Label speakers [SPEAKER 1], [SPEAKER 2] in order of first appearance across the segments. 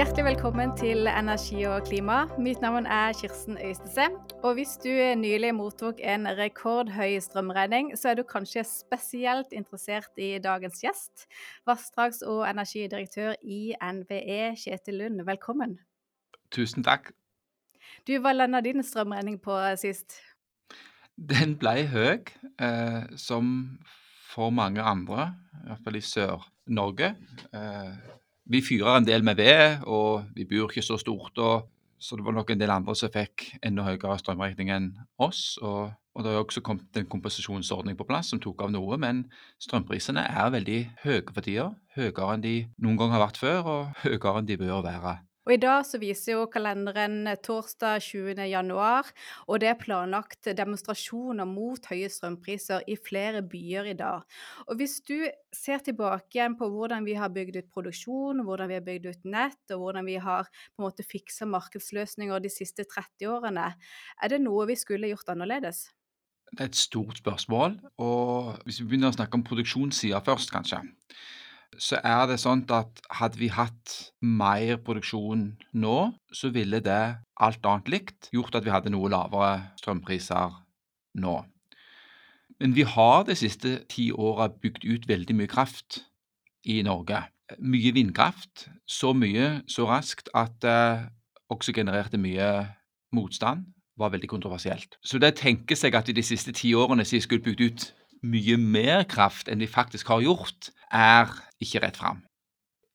[SPEAKER 1] Hjertelig velkommen til Energi og klima. Mitt navn er Kirsten Øystese. Og hvis du nylig mottok en rekordhøy strømregning, så er du kanskje spesielt interessert i dagens gjest, vassdrags- og energidirektør i NVE, Kjetil Lund. Velkommen.
[SPEAKER 2] Tusen takk.
[SPEAKER 1] Du, Hva landa din strømregning på sist?
[SPEAKER 2] Den ble høy, eh, som for mange andre, i hvert fall i Sør-Norge. Eh, vi fyrer en del med ved, og vi bor ikke så stort. Og, så det var nok en del andre som fikk enda høyere strømregning enn oss. Og, og det har også kommet en kompensasjonsordning på plass som tok av noe. Men strømprisene er veldig høye for tida. Høyere enn de noen gang har vært før, og høyere enn de bør være.
[SPEAKER 1] Og I dag så viser jo kalenderen torsdag 20. januar, og det er planlagt demonstrasjoner mot høye strømpriser i flere byer i dag. Og Hvis du ser tilbake igjen på hvordan vi har bygd ut produksjon, hvordan vi har bygd ut nett, og hvordan vi har på en måte fiksa markedsløsninger de siste 30 årene, er det noe vi skulle gjort annerledes?
[SPEAKER 2] Det er et stort spørsmål. og Hvis vi begynner å snakke om produksjonssida først, kanskje så er det sånn at hadde vi hatt mer produksjon nå, så ville det alt annet likt gjort at vi hadde noe lavere strømpriser nå. Men vi har de siste ti åra bygd ut veldig mye kraft i Norge. Mye vindkraft. Så mye, så raskt at det også genererte mye motstand. Var veldig kontroversielt. Så det tenker seg at i de siste ti årene så skulle bygd ut mye mer kraft enn de faktisk har gjort, er ikke rett fram.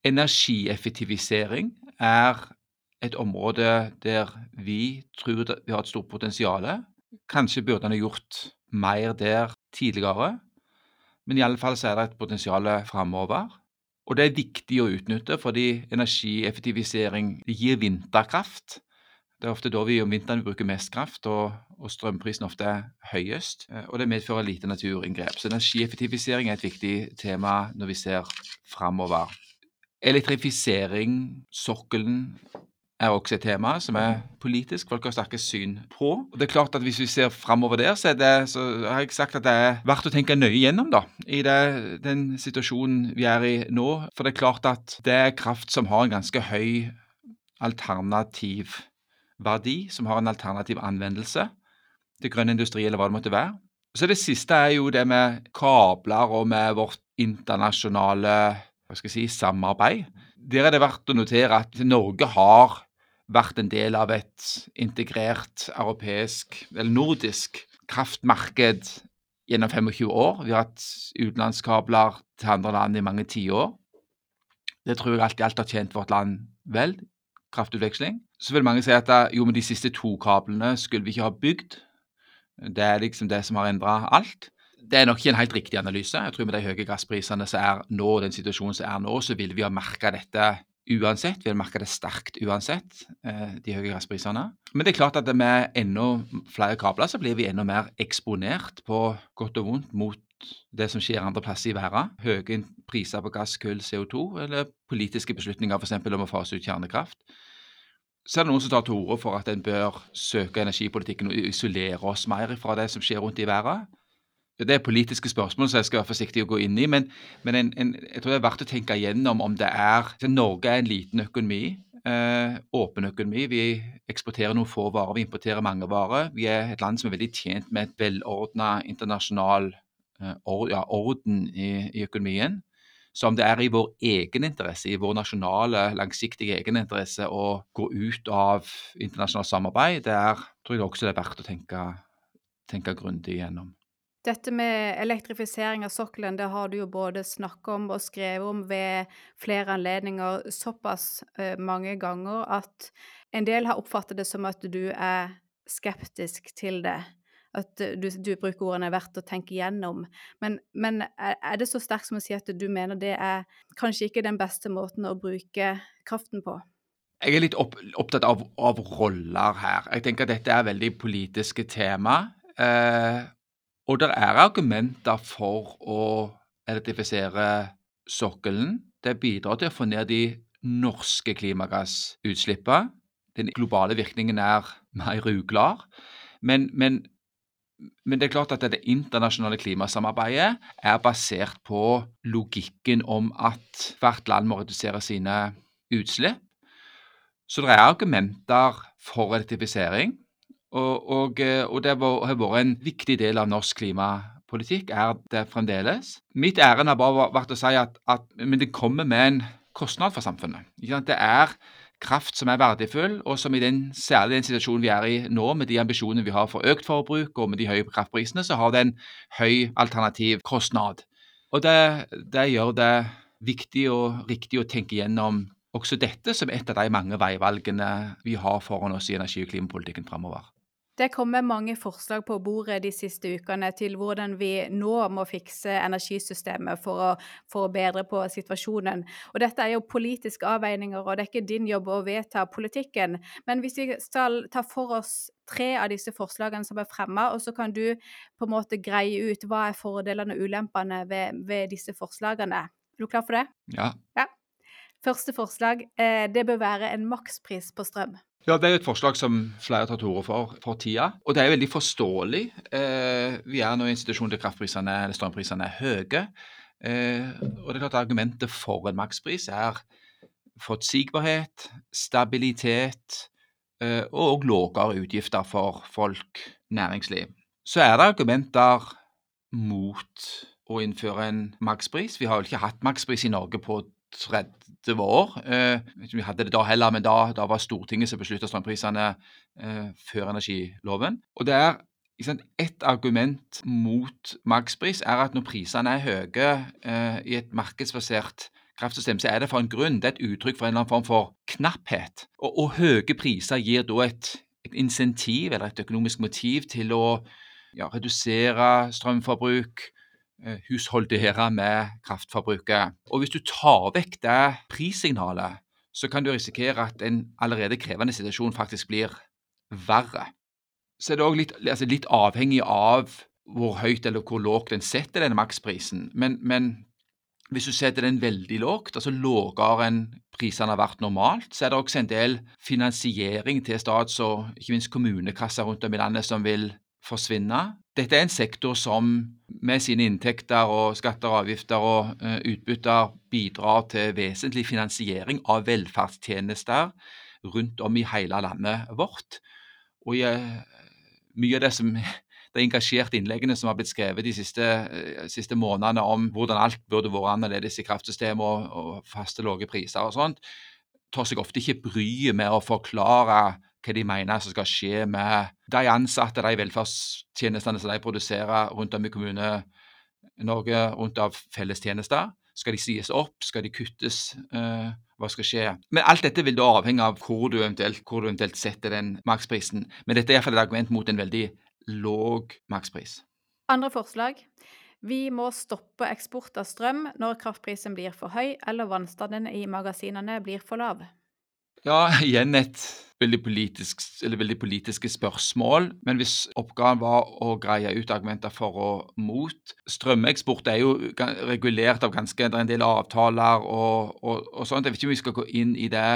[SPEAKER 2] Energieffektivisering er et område der vi tror vi har et stort potensial. Kanskje burde en gjort mer der tidligere, men i alle fall så er det et potensial framover. Og det er viktig å utnytte, fordi energieffektivisering gir vinterkraft. Det er ofte da vi om vinteren bruker mest kraft, og, og strømprisen ofte er høyest. Eh, og det medfører lite naturinngrep. Så energieffektivisering er et viktig tema når vi ser framover. Elektrifisering, sokkelen, er også et tema som er politisk. Folk har sterke syn på. Og det er klart at Hvis vi ser framover der, så, det, så, har jeg sagt at det er verdt å tenke nøye gjennom da, i det, den situasjonen vi er i nå. For det er klart at det er kraft som har en ganske høy alternativ verdi, som har en alternativ anvendelse til grønn industri eller hva det måtte være. Så det siste er jo det med kabler og med vårt internasjonale hva skal jeg si, samarbeid. Der er det verdt å notere at Norge har vært en del av et integrert europeisk, eller nordisk, kraftmarked gjennom 25 år. Vi har hatt utenlandskabler til andre land i mange tiår. Det tror jeg alt i alt har tjent vårt land vel. Kraftutveksling. Så vil mange si at jo, men de siste to kablene skulle vi ikke ha bygd. Det er liksom det som har endra alt. Det er nok ikke en helt riktig analyse. Jeg tror Med de høye gassprisene som er nå, den situasjonen som er nå, så vil vi ha merka dette uansett. Vi vil merke det sterkt uansett, eh, de høye gassprisene. Men det er klart at med enda flere kabler så blir vi enda mer eksponert på godt og vondt mot det som skjer andre plasser i verden. Høye priser på gass, kull, CO2, eller politiske beslutninger f.eks. om å fase ut kjernekraft så er det noen som tar til orde for at en bør søke energipolitikken og isolere oss mer fra det som skjer rundt i verden. Det er politiske spørsmål som jeg skal være forsiktig å gå inn i, men, men en, en, jeg tror det er verdt å tenke igjennom om det er Norge er en liten økonomi, eh, åpen økonomi. Vi eksporterer noen få varer, vi importerer mange varer. Vi er et land som er veldig tjent med et velordna internasjonal eh, or, ja, orden i, i økonomien som det er i vår egen interesse, i vår nasjonale, langsiktige egeninteresse å gå ut av internasjonalt samarbeid, der tror jeg også det er verdt å tenke, tenke grundig igjennom.
[SPEAKER 1] Dette med elektrifisering av sokkelen, det har du jo både snakket om og skrevet om ved flere anledninger såpass uh, mange ganger at en del har oppfattet det som at du er skeptisk til det at eh, du, du bruker ordene 'verdt å tenke gjennom'. Men, men, er det så sterkt som å si at du mener det er kanskje ikke den beste måten å bruke kraften på?
[SPEAKER 2] Jeg er litt opp, opptatt av, av, roller her. Jeg tenker at dette er veldig politiske tema. Eh, og det er argumenter for å elektrifisere sokkelen. Det bidrar til å få ned de norske klimagassutslippene. Den globale virkningen er mer uklar. Men, men men det er klart at det internasjonale klimasamarbeidet er basert på logikken om at hvert land må redusere sine utslipp. Så det er argumenter for elektrifisering. Og, og, og det har vært en viktig del av norsk klimapolitikk, er det fremdeles. Mitt ærend har bare vært å si at, at men det kommer med en kostnad for samfunnet. Det er kraft som er verdifull, og som i den, særlig den situasjonen vi er i nå, med de ambisjonene vi har for økt forbruk og med de høye kraftprisene, så har det en høy alternativ kostnad. Og det, det gjør det viktig og riktig å tenke gjennom også dette som et av de mange veivalgene vi har foran oss i energi- og klimapolitikken framover.
[SPEAKER 1] Det kommer mange forslag på bordet de siste ukene til hvordan vi nå må fikse energisystemet for å, for å, bedre på situasjonen. Og dette er jo politiske avveininger, og det er ikke din jobb å vedta politikken. Men hvis vi skal ta for oss tre av disse forslagene som er fremma, og så kan du på en måte greie ut hva er fordelene og ulempene ved, ved disse forslagene. Er du klar for det?
[SPEAKER 2] Ja.
[SPEAKER 1] ja. Første forslag, eh, det bør være en makspris på strøm.
[SPEAKER 2] Ja, Det er jo et forslag som flere tar til orde for for tida. Og det er veldig forståelig. Eh, vi er nå i en situasjon der kraftprisene, eller strømprisene er høye. Eh, og det er klart Argumentet for en makspris er forutsigbarhet, stabilitet og lavere utgifter for folk, næringsliv. Så er det argumenter mot å innføre en makspris. Vi har jo ikke hatt makspris i Norge på 30 år. Eh, vi hadde det da heller, men da, da var Stortinget som beslutta strømprisene eh, før energiloven. Og det er Et argument mot makspris er at når prisene er høye eh, i et markedsbasert kraftsystem, så er det for en grunn. Det er et uttrykk for en eller annen form for knapphet. Og, og høye priser gir da et, et, insentiv eller et økonomisk motiv til å ja, redusere strømforbruk, husholdere med kraftforbruket. Og hvis du tar vekk det prissignalet, så kan du risikere at en allerede krevende situasjon faktisk blir verre. Så er det òg litt, altså litt, avhengig av hvor høyt eller hvor lågt en setter denne maksprisen. Men, men hvis du setter den veldig lågt, altså lavere enn prisene har vært normalt, så er det også en del finansiering til stats- og ikke minst kommunekasser rundt om i landet som vil forsvinne. Dette er en sektor som med sine inntekter og skatter og avgifter og uh, utbytter bidrar til vesentlig finansiering av velferdstjenester rundt om i hele landet vårt. Og uh, mye av det som de engasjerte innleggene som har blitt skrevet de siste, uh, siste månedene om hvordan alt burde vært annerledes i kraftsystemet og, og faste lave priser og sånt, tar seg ofte ikke bryet med å forklare hva de mener som skal skje med de ansatte, de velferdstjenestene som de produserer rundt om i Kommune-Norge, rundt av fellestjenester. Skal de sies opp? Skal de kuttes? Uh, hva skal skje? Men alt dette vil da avhenge av hvor du eventuelt, hvor du eventuelt setter den maksprisen. Men dette er iallfall et argument mot en veldig låg makspris.
[SPEAKER 1] Andre forslag. Vi må stoppe eksport av strøm når kraftprisen blir for høy eller vannstanden i magasinene blir for lav.
[SPEAKER 2] Ja, igjen et veldig, politisk, veldig politiske spørsmål. Men hvis oppgaven var å greie ut argumenter for og mot Strømeksport er jo regulert av ganske det er en del avtaler og, og, og sånt. Jeg vet ikke om vi skal gå inn i det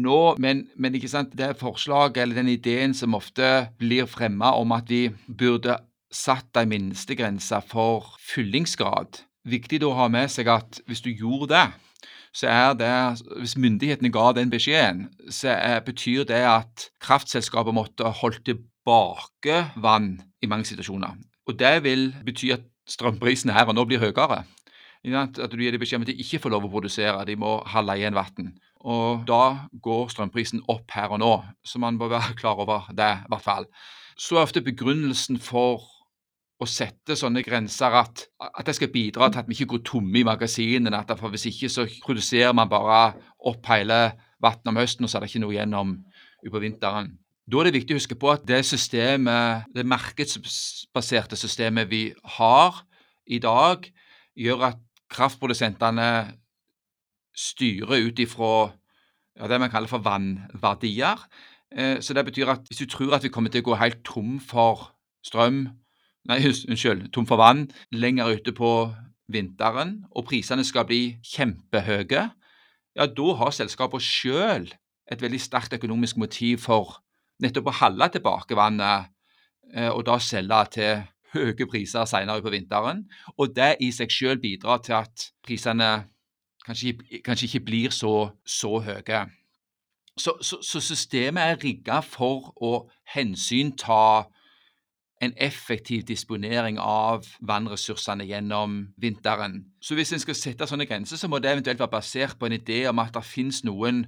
[SPEAKER 2] nå, men, men det forslaget eller den ideen som ofte blir fremma om at vi burde satt en minstegrense for fyllingsgrad. Viktig da å ha med seg at hvis du gjorde det, så er det Hvis myndighetene ga den beskjeden, så er, betyr det at kraftselskapet måtte holdt tilbake vann i mange situasjoner. Og det vil bety at strømprisene her og nå blir høyere. At du gir dem beskjed om at de ikke får lov å produsere, de må holde igjen vann. Og da går strømprisen opp her og nå, så man bør være klar over det, i hvert fall. Så er ofte begrunnelsen for å sette sånne grenser at, at det skal bidra til at vi ikke går tomme i magasinene. at for Hvis ikke så produserer man bare opp hele vannet om høsten, og så er det ikke noe igjen om utpå vinteren. Da er det viktig å huske på at det systemet, det markedsbaserte systemet vi har i dag, gjør at kraftprodusentene styrer ut ifra ja, det man kaller for vannverdier. Eh, så det betyr at hvis du tror at vi kommer til å gå helt tom for strøm Nei, unnskyld, tom for vann lenger ute på vinteren, og prisene skal bli kjempehøye, ja, da har selskapene sjøl et veldig sterkt økonomisk motiv for nettopp å holde tilbake vannet, eh, og da selge til høye priser senere på vinteren. Og det i seg sjøl bidrar til at prisene kanskje, kanskje ikke blir så, så høye. Så, så, så systemet er rigga for å hensynta en effektiv disponering av vannressursene gjennom vinteren. Så hvis en skal sette sånne grenser, så må det eventuelt være basert på en idé om at det finnes noen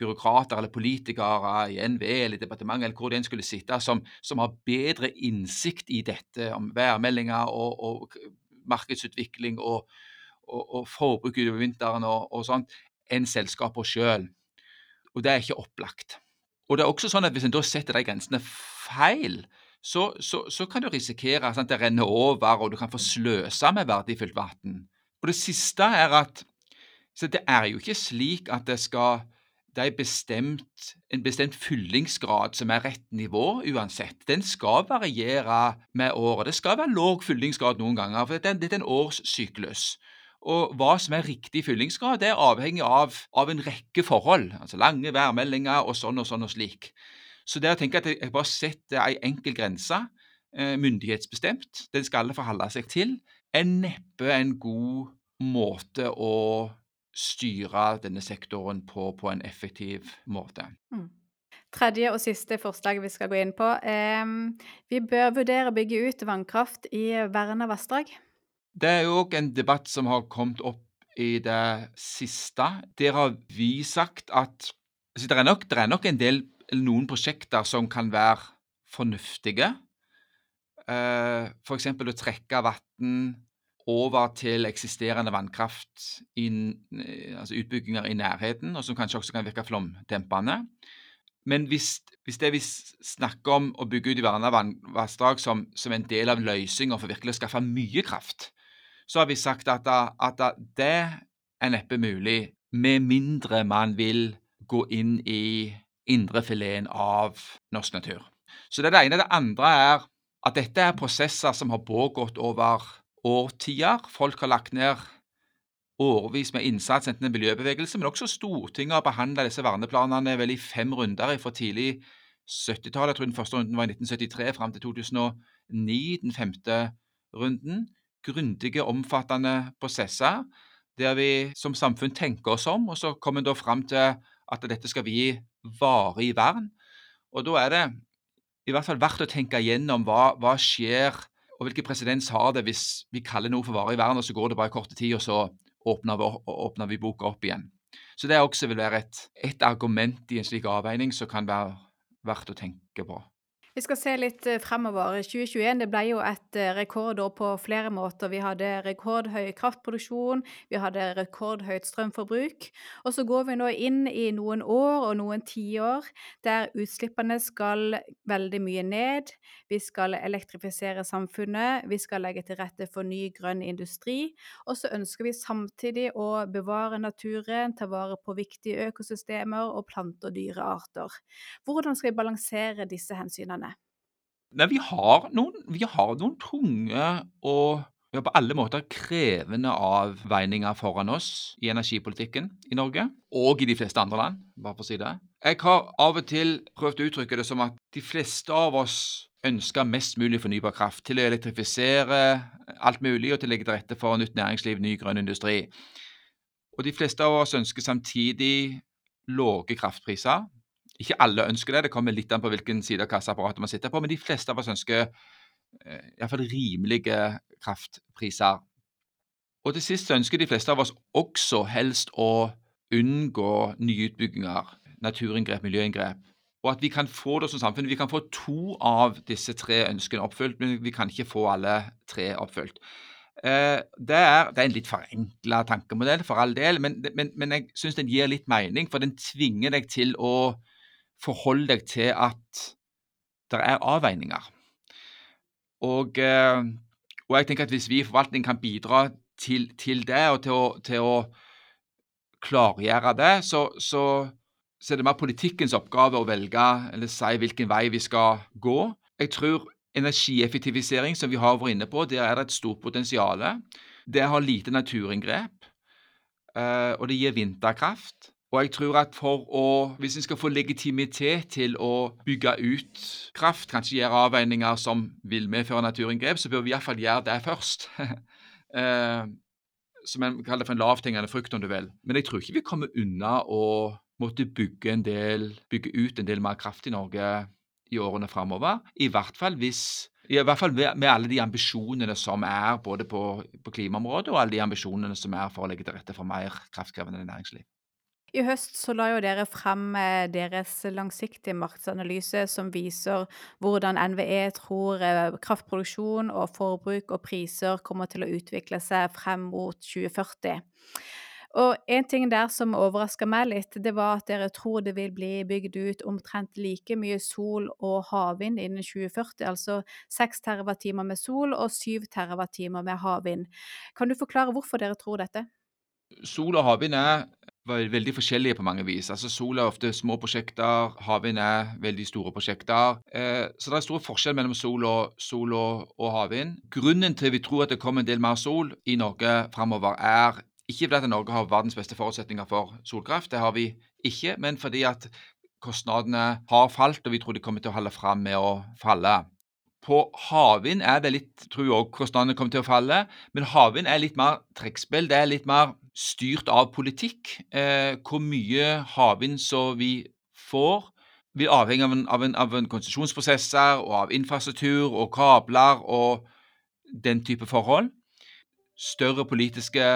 [SPEAKER 2] byråkrater eller politikere i NVE eller departementet eller hvor det en skulle sitte, som, som, har bedre innsikt i dette om værmeldinger og, og markedsutvikling og, og, og, forbruk utover vinteren og, og sånt, enn selskapene sjøl. Og det er ikke opplagt. Og det er også sånn at Hvis en da setter de grensene feil, så, så, så kan du risikere at det renner over, og du kan få sløse med verdifullt vann. Og det siste er at det er jo ikke slik at det skal det er bestemt, en bestemt fyllingsgrad som er rett nivå uansett. Den skal variere med året. Det skal være låg fyllingsgrad noen ganger, for dette, er en årssyklus. Og hva som er riktig fyllingsgrad, det er avhengig av, av en rekke forhold. Altså lange værmeldinger og sånn og sånn og slik. Så det å tenke at jeg bare setter ei enkel grense, eh, myndighetsbestemt, den skal alle forholde seg til, er neppe en god måte å styre denne sektoren på, på en effektiv måte. Mm.
[SPEAKER 1] Tredje og siste forslag vi skal gå inn på. Eh, vi bør vurdere å bygge ut vannkraft i verna vassdrag.
[SPEAKER 2] Det er jo òg en debatt som har kommet opp i det siste. Der har vi sagt at altså det, er nok, det er nok en del, noen prosjekter som kan være fornuftige. F.eks. For å trekke vann over til eksisterende vannkraft, i, altså utbygginger i nærheten, og som kanskje også kan virke flomdempende. Men hvis, hvis det vi snakker om å bygge ut i verna vassdrag som, som, en del av løsninga for virkelig å skaffe mye kraft, så har vi sagt at, at det er neppe mulig, med mindre man vil gå inn i indrefileten av norsk natur. Så det er det ene. Det andre er at dette er prosesser som har pågått over årtier. Folk har lagt ned årevis med innsats, enten en miljøbevegelse, men også Stortinget har behandla disse verneplanene vel i fem runder fra tidlig 70-tallet. Jeg tror den første runden var i 1973 fram til 2009, den femte runden. Grundige, omfattende prosesser der vi som samfunn tenker oss om, og så kommer vi da fram til at dette skal vi varig vern. Og da er det i hvert fall verdt å tenke igjennom hva, hva skjer og hvilken presedens har det hvis vi kaller noe for varig vern, og så går det bare kort tid, og så åpner vi, åpner vi boka opp igjen. Så det også vil være et, et argument i en slik avveining som kan være verdt å tenke på.
[SPEAKER 1] Vi skal se litt eh, fremover. 2021 det ble jo et eh, rekordår på flere måter. Vi hadde rekordhøy kraftproduksjon, vi hadde rekordhøyt strømforbruk. Og så går vi nå inn i noen år og noen tiår der utslippene skal veldig mye ned. Vi skal elektrifisere samfunnet, vi skal legge til rette for ny grønn industri. Og så ønsker vi samtidig å bevare naturen, ta vare på viktige økosystemer og plante- og dyrearter. Hvordan skal vi balansere disse hensynene?
[SPEAKER 2] Nei, vi har noen, vi har noen tunge og ja, på alle måter krevende avveininger foran oss i energipolitikken i Norge, og i de fleste andre land, bare for å si det. Jeg har av og til prøvd å uttrykke det som at de fleste av oss ønsker mest mulig fornybar kraft til å elektrifisere alt mulig og til å legge til rette for nytt næringsliv, ny grønn industri. Og de fleste av oss ønsker samtidig lave kraftpriser ikke alle ønsker det, det kommer litt an på hvilken side av kassaapparatet man sitter på, men de fleste av oss ønsker eh, iallfall rimelige kraftpriser. Og til sist ønsker de fleste av oss også helst å unngå nyutbygginger, naturinngrep, miljøinngrep. Og at vi kan få det som samfunn. Vi kan få to av disse tre ønskene oppfylt, men vi kan ikke få alle tre oppfylt. Eh, det, er, det, er, en litt forenkla tankemodell, for all del, men, men, men jeg syns den gir litt mening, for den tvinger deg til å forhold deg til at det er avveininger. Og, eh, og, jeg tenker at hvis vi i forvaltning kan bidra til, til det, og til å, til å klargjøre det, så, så, så, er det mer politikkens oppgave å velge eller si hvilken vei vi skal gå. Jeg tror energieffektivisering, som vi har vært inne på, der er det et stort potensial. Det har lite naturinngrep, eh, og det gir vinterkraft. Og jeg tror at for å, hvis en skal få legitimitet til å bygge ut kraft, kanskje gjøre avveininger som vil medføre naturinngrep, så bør vi iallfall gjøre det først. eh, som en kaller for en lavthengende frukt, om du vil. Men jeg tror ikke vi kommer unna å måtte bygge, del, bygge ut en del mer kraft i Norge i årene framover. I hvert fall hvis i hvert fall med, alle de ambisjonene som er både på, på klimaområdet og alle de ambisjonene som er for å legge til rette for mer kraftkrevende næringsliv.
[SPEAKER 1] I høst så la jo dere frem eh, deres langsiktige markedsanalyse som viser hvordan NVE tror eh, kraftproduksjon og forbruk og priser kommer til å utvikle seg frem mot 2040. Og en ting der som overraska meg litt, det var at dere tror det vil bli bygd ut omtrent like mye sol og havvind innen 2040, altså 6 TWh med sol og 7 TWh med havvind. Kan du forklare hvorfor dere tror dette?
[SPEAKER 2] Sol og havvind er veldig forskjellige på mange vis. Altså Sol er ofte små prosjekter, havvind er veldig store prosjekter. Eh, så det er stor forskjell mellom sol og, sol og, og havvind. Grunnen til vi tror at det kommer en del mer sol i Norge framover, er ikke fordi at Norge har verdens beste forutsetninger for solkraft, det har vi ikke, men fordi at kostnadene har falt, og vi tror de kommer til å holde fram med å falle. På havvind er det litt, tror jeg òg kostnadene kommer til å falle, men havvind er litt mer trekkspill. Det er litt mer styrt av politikk. Eh, hvor mye havvind så vi får, vil avhenge av en, av en, en konsesjonsprosesser og av infrastruktur og kabler og den type forhold. Større politiske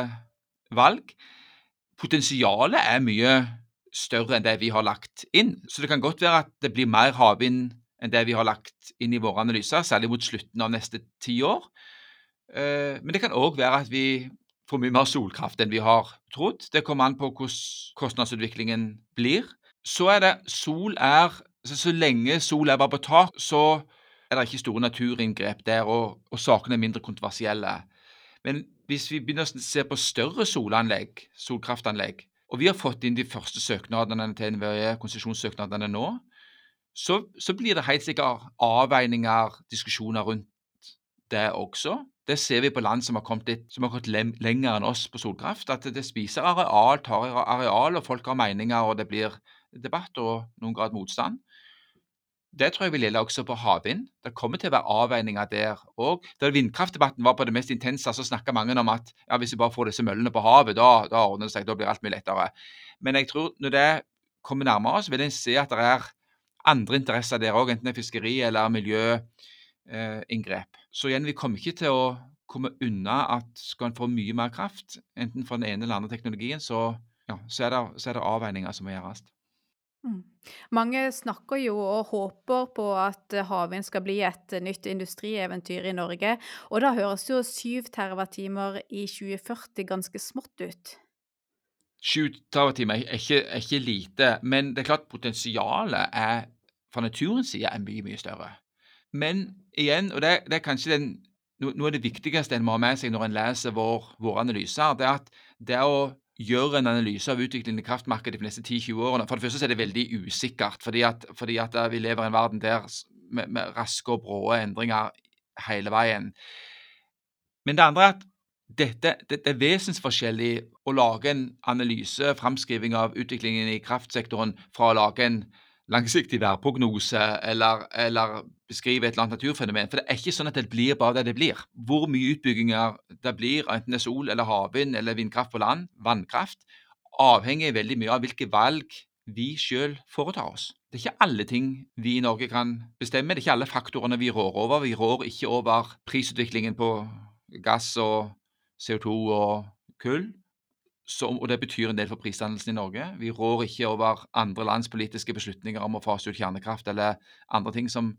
[SPEAKER 2] valg. Potensialet er mye større enn det vi har lagt inn. Så det kan godt være at det blir mer havvind enn det vi har lagt inn i våre analyser, særlig mot slutten av neste ti år. Eh, men det kan òg være at vi får mye mer solkraft enn vi har trodd. Det kommer an på hvordan kostnadsutviklingen blir. Så er det sol er Så, så lenge sol er bare på tak, så er det ikke store naturinngrep der, og, og sakene er mindre kontroversielle. Men hvis vi begynner å se på større solanlegg, solkraftanlegg, og vi har fått inn de første søknadene til NVE, konsesjonssøknadene nå, så, så, blir det helt sikkert avveininger, diskusjoner rundt det også. Det ser vi på land som har kommet litt, som har gått lenger enn oss på solkraft. At det spiser areal, tar areal, og folk har meninger, og det blir debatt og noen grad motstand. Det tror jeg vil gjelde også på havvind. Det kommer til å være avveininger der òg. Da vindkraftdebatten var på det mest intense, så snakka mange om at ja, hvis vi bare får disse møllene på havet, da, da ordner det seg, da blir alt mye lettere. Men jeg tror når det kommer nærmere oss, vil en se at det er andre interesser der òg, enten det er fiskeri eller miljøinngrep. Eh, så igjen, vi kommer ikke til å komme unna at skal en få mye mer kraft, enten fra den ene eller andre teknologien, så, ja, så, er, det, så er det avveininger som må gjøres.
[SPEAKER 1] Mm. Mange snakker jo og håper på at havvind skal bli et nytt industrieventyr i Norge. Og da høres jo 7 TWh i 2040 ganske smått ut.
[SPEAKER 2] 7 TWh er, er ikke lite, men det er klart potensialet er, fra naturens side er mye, mye større. Men igjen, og det, det er kanskje den, noe av det viktigste en må ha med seg når en leser vår, våre analyser, det er at det å gjøre en analyse av utviklingen i kraftmarkedet de neste 10-20 årene. For det første er det veldig usikkert, fordi at, fordi at eh, vi lever i en verden der med, med raske og brå endringer hele veien. Men det andre er at dette, dette er vesensforskjellig å lage en analyse, framskriving av utviklingen i kraftsektoren, fra å lage en langsiktig værprognose eller, eller, beskrive et eller annet naturfenomen. For det er ikke sånn at det blir bare det det blir. Hvor mye utbygginger det blir, enten det er sol eller havvind eller vindkraft på land, vannkraft, avhenger veldig mye av hvilke valg vi sjøl foretar oss. Det er ikke alle ting vi i Norge kan bestemme. Det er ikke alle faktorene vi rår over. Vi rår ikke over prisutviklingen på gass og CO2 og kull som, og det betyr en del for prisdannelsen i Norge. Vi rår ikke over andre lands politiske beslutninger om å fase ut kjernekraft eller andre ting som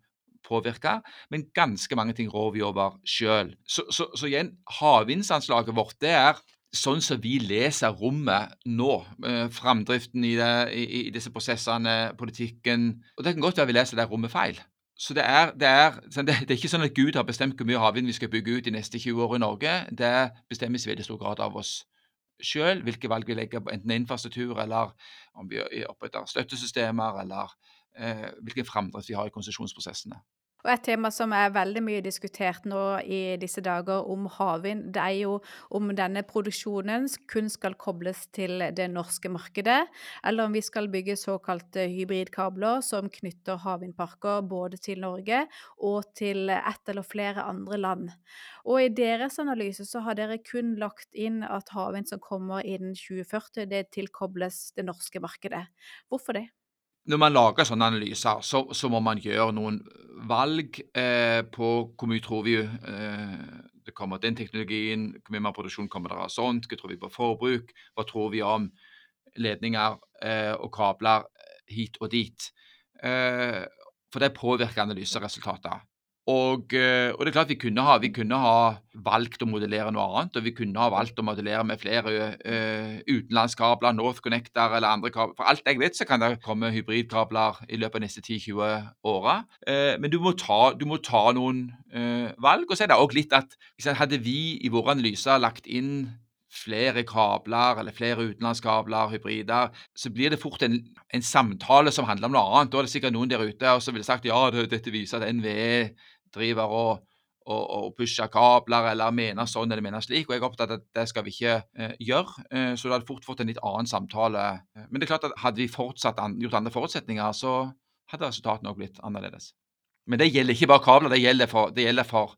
[SPEAKER 2] påvirker, men ganske mange ting rår vi over sjøl. Så, så, så, igjen, havvindsanslaget vårt det er sånn som vi leser rommet nå. Eh, framdriften i, det, i, i, disse prosessene, politikken Og det kan godt være vi leser det rommet feil. Så det er, det, er, det er, ikke sånn at Gud har bestemt hvor mye havvind vi skal bygge ut de neste 20 år i Norge. Det bestemmes i veldig stor grad av oss sjøl hvilke valg vi legger på enten infrastruktur, eller om vi oppretter støttesystemer, eller eh, hvilken framdrift vi har i konsesjonsprosessene.
[SPEAKER 1] Og et tema som er veldig mye diskutert nå i disse dager om havvind, det er jo om denne produksjonen kun skal kobles til det norske markedet, eller om vi skal bygge såkalte hybridkabler som knytter havvindparker både til Norge og til ett eller flere andre land. Og i deres analyse så har dere kun lagt inn at havvind som kommer innen 2040, det tilkobles det norske markedet. Hvorfor det?
[SPEAKER 2] Når man lager sånne analyser, så, så må man gjøre noen valg eh, på hvor mye tror vi eh, det kommer den teknologien, hvor mye mer produksjon kommer det av sånt, hva tror vi på forbruk, hva tror vi om ledninger eh, og kabler hit og dit. Eh, for det påvirker analyseresultater. Og, eh, og, det er klart vi kunne, ha, vi kunne ha valgt å modellere noe annet. Og vi kunne ha valgt å modellere med flere uh, utenlandskabler, NorthConnector eller andre kabler. For alt jeg vet, så kan det komme hybridkabler i løpet av neste 10-20 åra. Uh, men du må, ta, du må ta noen uh, valg. Og så er det òg litt at hadde vi i våre analyser lagt inn flere kabler eller flere utenlandskabler, hybrider, så blir det fort en, en, samtale som handler om noe annet. Da er det sikkert noen der ute som ville sagt ja, dette viser at NVE driver og, og, og pusher kabler eller mener sånn eller mener slik. og Jeg er opptatt av at det skal vi ikke eh, gjøre. Eh, så det hadde fort fått en litt annen samtale. Men det er klart at hadde vi fortsatt an, gjort andre forutsetninger, så hadde resultatene også blitt annerledes. Men det gjelder ikke bare kabler, det gjelder for, det gjelder for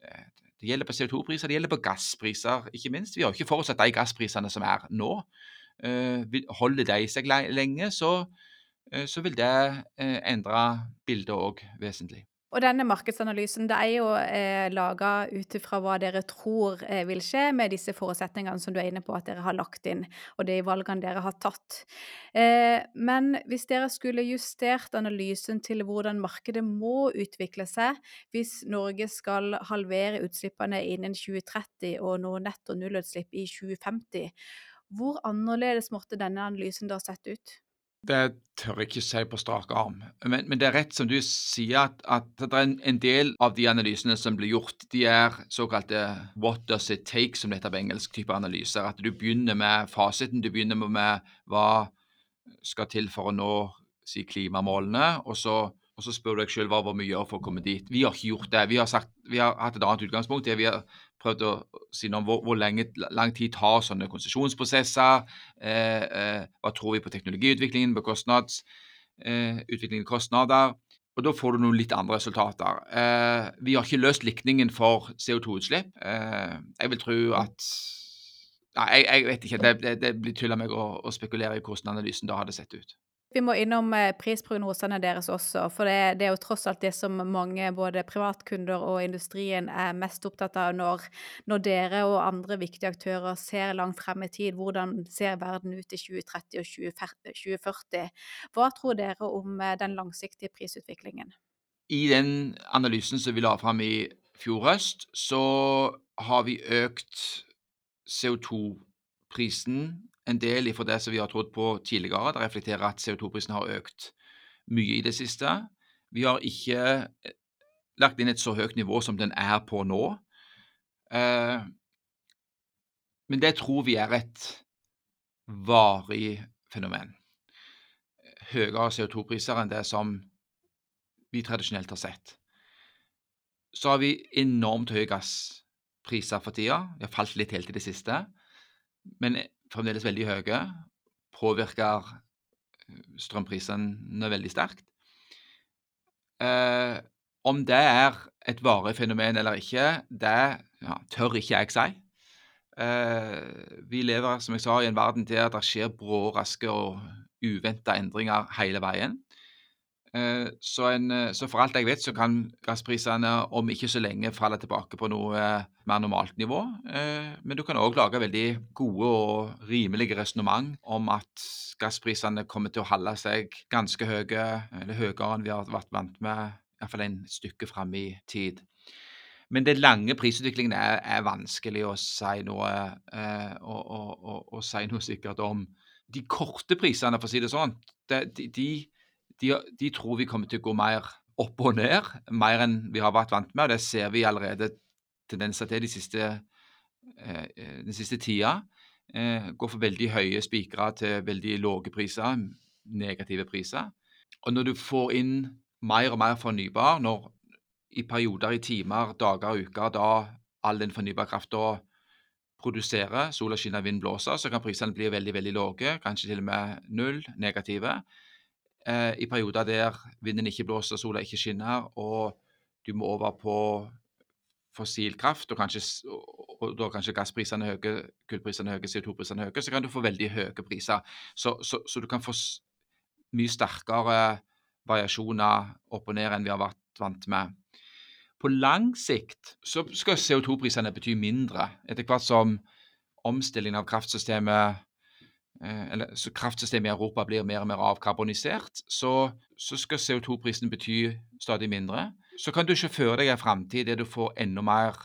[SPEAKER 2] eh, det gjelder på CO2-priser, det gjelder på gasspriser, ikke minst. Vi har ikke forutsatt de gassprisene som er nå. Uh, holder de seg lenge, så, så vil det endre bildet òg vesentlig.
[SPEAKER 1] Og denne markedsanalysen det er jo eh, laga ut ifra hva dere tror eh, vil skje med disse forutsetningene som du er inne på at dere har lagt inn, og de valgene dere har tatt. Eh, men hvis dere skulle justert analysen til hvordan markedet må utvikle seg hvis Norge skal halvere utslippene innen 2030 og nå netto nullutslipp i 2050, hvor annerledes måtte denne analysen da sett ut?
[SPEAKER 2] Det tør jeg ikke si på strak arm. Men, men, det er rett som du sier, at, at det er en, del av de analysene som blir gjort, de er såkalte 'what does it take', som det heter på engelsk, type analyser. At du begynner med fasiten, du begynner med hva skal til for å nå si, klimamålene, og så, og så spør du deg selv hva må vi gjøre for å komme dit. Vi har ikke gjort det. Vi har, sagt, vi har hatt et annet utgangspunkt. det vi har prøvd å si noe om hvor, hvor lenge, lang tid tar sånne konsesjonsprosesser. Eh, eh, hva tror vi på teknologiutviklingen, på kostnads, eh, utviklingen kostnader. Og Da får du noen litt andre resultater. Eh, vi har ikke løst likningen for CO2-utslipp. Eh, jeg vil tro at Nei, jeg, jeg vet ikke. Det, det, det blir tull av meg å, å spekulere i hvordan analysen da hadde sett ut.
[SPEAKER 1] Vi må innom eh, prisprognosene deres også, for det, det, er jo tross alt det som mange, både privatkunder og industrien, er mest opptatt av når, når, dere og andre viktige aktører ser langt frem i tid. Hvordan ser verden ut i 2030 og 2040? Hva tror dere om eh, den langsiktige prisutviklingen?
[SPEAKER 2] I den analysen som vi la fram i fjor høst, så har vi økt CO2-prisen en del ifra det som vi har trodd på tidligere. Det reflekterer at CO2-prisen har økt mye i det siste. Vi har ikke eh, lagt inn et så høyt nivå som den er på nå. Eh, men det tror vi er et varig fenomen. Høyere CO2-priser enn det som vi tradisjonelt har sett. Så har vi enormt høye gasspriser for tida. De har falt litt helt i det siste. Men fremdeles veldig høye. Påvirker eh, strømprisene veldig sterkt. Eh, om det er et varig fenomen eller ikke, det ja, tør ikke jeg si. Eh, vi lever som jeg sa, i en verden der det skjer brå, raske og uventa endringer hele veien. Eh, så, en, eh, så, for alt jeg vet, så kan gassprisene om ikke så lenge falle tilbake på noe eh, mer normalt nivå. Men du kan òg lage veldig gode og rimelige resonnement om at gassprisene kommer til å holde seg ganske høye, eller høyere enn vi har vært vant med, iallfall en stykke fram i tid. Men den lange prisutviklingen er, er vanskelig å si noe, å, å, å, si noe sikkert om. De korte prisene, for å si det sånn, de, de de, de, tror vi kommer til å gå mer opp og ned, mer enn vi har vært vant med. og Det ser vi allerede tendenser til de siste, eh, den siste tida. Eh, går for veldig høye spikere til veldig lave priser, negative priser. Og når du får inn mer og mer fornybar, når i perioder, i timer, dager og uker, da all den fornybar krafta produserer, sola skinner, vind blåser, så kan prisene bli veldig veldig lave, kanskje til og med null, negative. Eh, I perioder der vinden ikke blåser, sola ikke skinner, og du må over på fossil kraft, og, kanskje, og da kanskje gassprisene er høye, kullprisene er høye, CO2-prisene er høye, så kan du få veldig høye priser. Så, så, så, du kan få mye sterkere variasjoner opp og ned enn vi har vært vant med. På lang sikt så skal CO2-prisene bety mindre, etter hvert som omstillingen av kraftsystemet eller så kraftsystemet i Europa blir mer og mer avkarbonisert, så, så skal CO2-prisen bety stadig mindre. Så kan du ikke føre deg en framtid der du får enda mer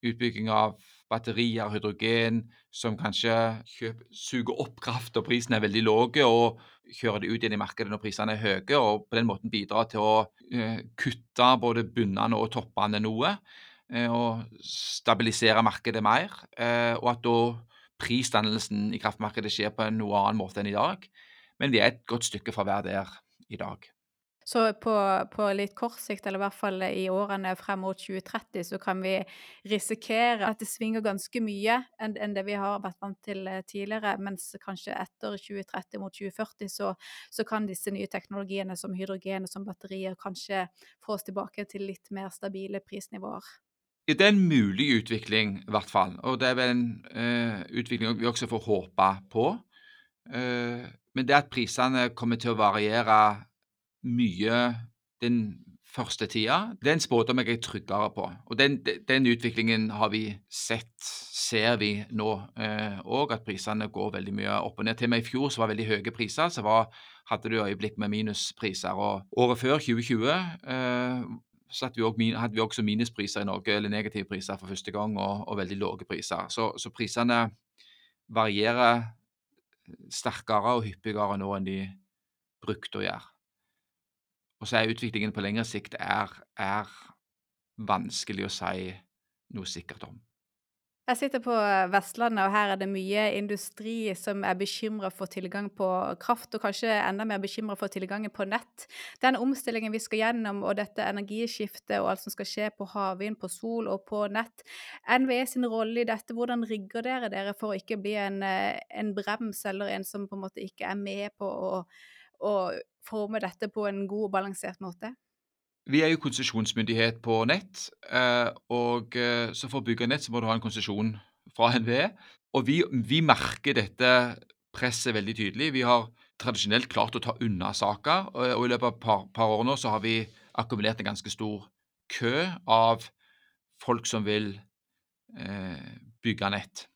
[SPEAKER 2] utbygging av batterier, hydrogen, som kanskje kjøper, suger opp kraft og prisen er veldig lav, og kjører det ut igjen i markedet når prisene er høye, og på den måten bidrar til å eh, kutte både bunnene og toppene noe, eh, og stabilisere markedet mer, eh, og at da prisdannelsen i kraftmarkedet skjer på en noe annen måte enn i dag. Men vi er et godt stykke fra være der i dag.
[SPEAKER 1] Så på, på, litt kort sikt, eller i hvert fall i årene frem mot 2030, så kan vi risikere at det svinger ganske mye enn, enn det vi har vært vant til eh, tidligere. Mens kanskje etter 2030 mot 2040 så, så kan disse nye teknologiene som hydrogen og som batterier kanskje få oss tilbake til litt mer stabile prisnivåer.
[SPEAKER 2] Det er en mulig utvikling, i hvert fall. Og det er vel en uh, utvikling vi også får håpe på. Uh, men det at prisene kommer til å variere mye den første tida. Det er en spådom jeg er tryggere på. Og den, den, utviklingen har vi sett, ser vi nå òg, uh, at prisene går veldig mye opp og ned. Til og med i fjor så var det veldig høye priser, så var, hadde du øyeblikk med minuspriser. Og året før, 2020, eh, så vi, hadde vi, også minuspriser i Norge, eller negative priser for første gang, og, og veldig lave priser. Så, så prisene varierer sterkere og hyppigere nå enn de brukte å gjøre. Og så er utviklingen på lengre sikt er, er vanskelig å si noe sikkert om.
[SPEAKER 1] Jeg sitter på Vestlandet, og her er det mye industri som er bekymra for tilgang på kraft, og kanskje enda mer bekymra for tilgangen på nett. Den omstillingen vi skal gjennom, og dette energiskiftet og alt som skal skje på havvind, på sol og på nett. NVE sin rolle i dette, hvordan rigger dere dere for å ikke bli en, en brems, eller en som på en måte ikke er med på å å forme dette på en god og balansert måte?
[SPEAKER 2] Vi er jo konsesjonsmyndighet på nett, eh, og eh, så for å bygge nett så må du ha en konsesjon fra NVE. Og vi, vi, merker dette presset veldig tydelig. Vi har tradisjonelt klart å ta unna saker, og i løpet av et par, par år nå så har vi akkumulert en ganske stor kø av folk som vil eh, bygge nett.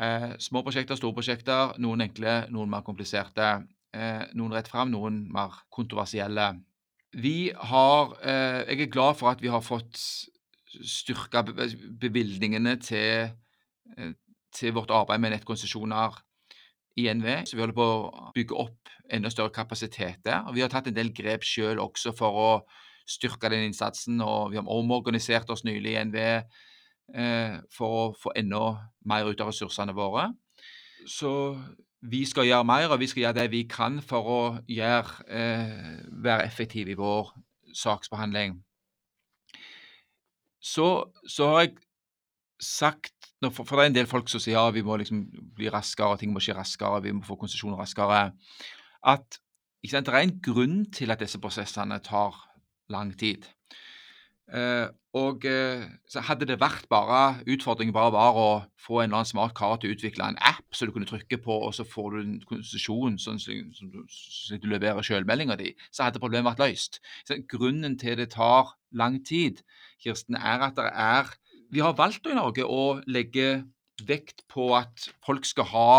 [SPEAKER 2] Eh, små prosjekter, store prosjekter, noen enkle, noen mer kompliserte. Eh, noen rett fram, noen mer kontroversielle. Vi har eh, Jeg er glad for at vi har fått styrka bevilgningene til, eh, til vårt arbeid med nettkonsesjoner i NVE. Så vi holder på å bygge opp enda større kapasitet der. Og vi har tatt en del grep sjøl også for å styrke den innsatsen. Og vi har omorganisert oss nylig i NVE eh, for å få enda mer ut av ressursene våre. Så vi skal gjøre mer, og vi skal gjøre det vi kan for å gjøre, eh, være effektive i vår saksbehandling. Så, så, har jeg sagt for, for, det er en del folk som sier at vi må liksom bli raskere, ting må skje raskere, vi må få konsesjoner raskere. At sant, det er en grunn til at disse prosessene tar lang tid. Eh, og eh, så Hadde det vært bare utfordringen bare var å få en eller annen smart kar til å utvikle en app så du kunne trykke på, og så får du en konsesjon sånn som du, du leverer sjølmeldinga di, så hadde problemet vært løst. Så grunnen til det tar lang tid, Kirsten, er at det er Vi har valgt i Norge å legge vekt på at folk skal ha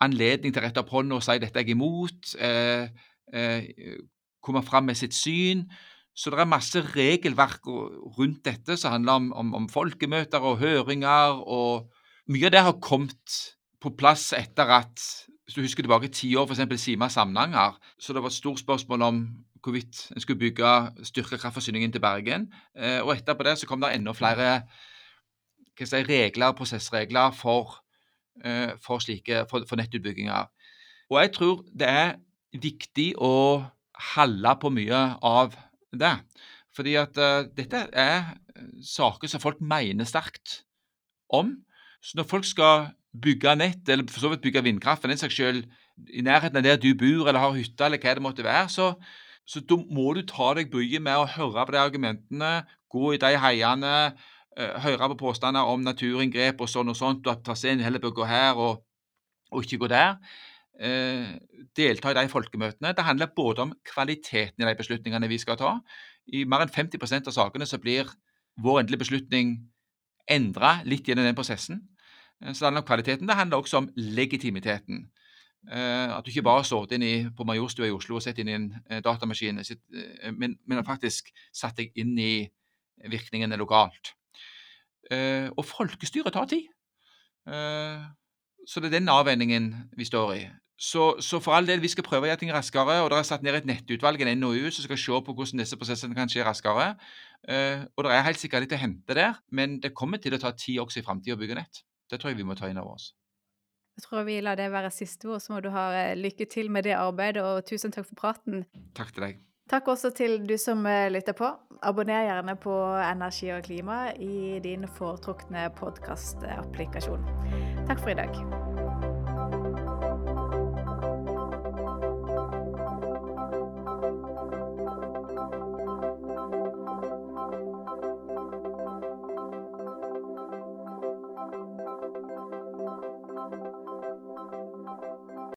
[SPEAKER 2] anledning til å rette opp hånda og si dette er jeg imot, eh, eh, komme fram med sitt syn. Så det er masse regelverk rundt dette som handler om, om, om, folkemøter og høringer. og Mye av det har kommet på plass etter at hvis du husker tilbake ti år, f.eks. Sima Samnanger, så det var et stort spørsmål om hvorvidt en skulle bygge styrke kraftforsyningen til Bergen. Eh, og etterpå det så kom det enda flere si, regler, prosessregler for, eh, for slike for, for nettutbygginger. Og jeg tror det er viktig å holde på mye av det. Fordi at uh, dette er saker som folk mener sterkt om. Så når folk skal bygge nett, eller for så vidt bygge vindkraft for den saks skyld, i nærheten av der du bor eller har hytte, eller hva det måtte være, så, så da må du ta deg bryet med å høre på de argumentene, gå i de heiene, uh, høre på påstander om naturinngrep og sånn og sånt, og at traseen heller bør gå her og, og ikke gå der. Uh, delta i de folkemøtene. Det handler både om kvaliteten i de beslutningene vi skal ta. I mer enn 50% av sakene så blir vår endelige beslutning endra litt gjennom den prosessen. Eh, så det handler om kvaliteten. Det handler også om legitimiteten. Uh, at du ikke bare har sittet inn i, på Majorstua i Oslo og sett inn i en datamaskin, men, men faktisk satt deg inn i virkningene lokalt. og folkestyret tar tid. så det er den avveiningen vi står i. Så, så, for all del, vi skal prøve å gjøre ting raskere. og Det er satt ned et nettutvalg, en NOU, som skal se på hvordan disse prosessene kan skje raskere. og det er helt sikkert litt å hente der, men det kommer til å ta tid også i framtida å bygge nett. Det tror jeg vi må ta inn over oss.
[SPEAKER 1] Jeg tror vi lar det være siste ord, så må du ha eh, lykke til med det arbeidet, og tusen takk for praten.
[SPEAKER 2] Takk til deg.
[SPEAKER 1] Takk også til du som eh, lytter på. Abonner gjerne på Energi og klima i din foretrukne podkastapplikasjon. Takk for i dag.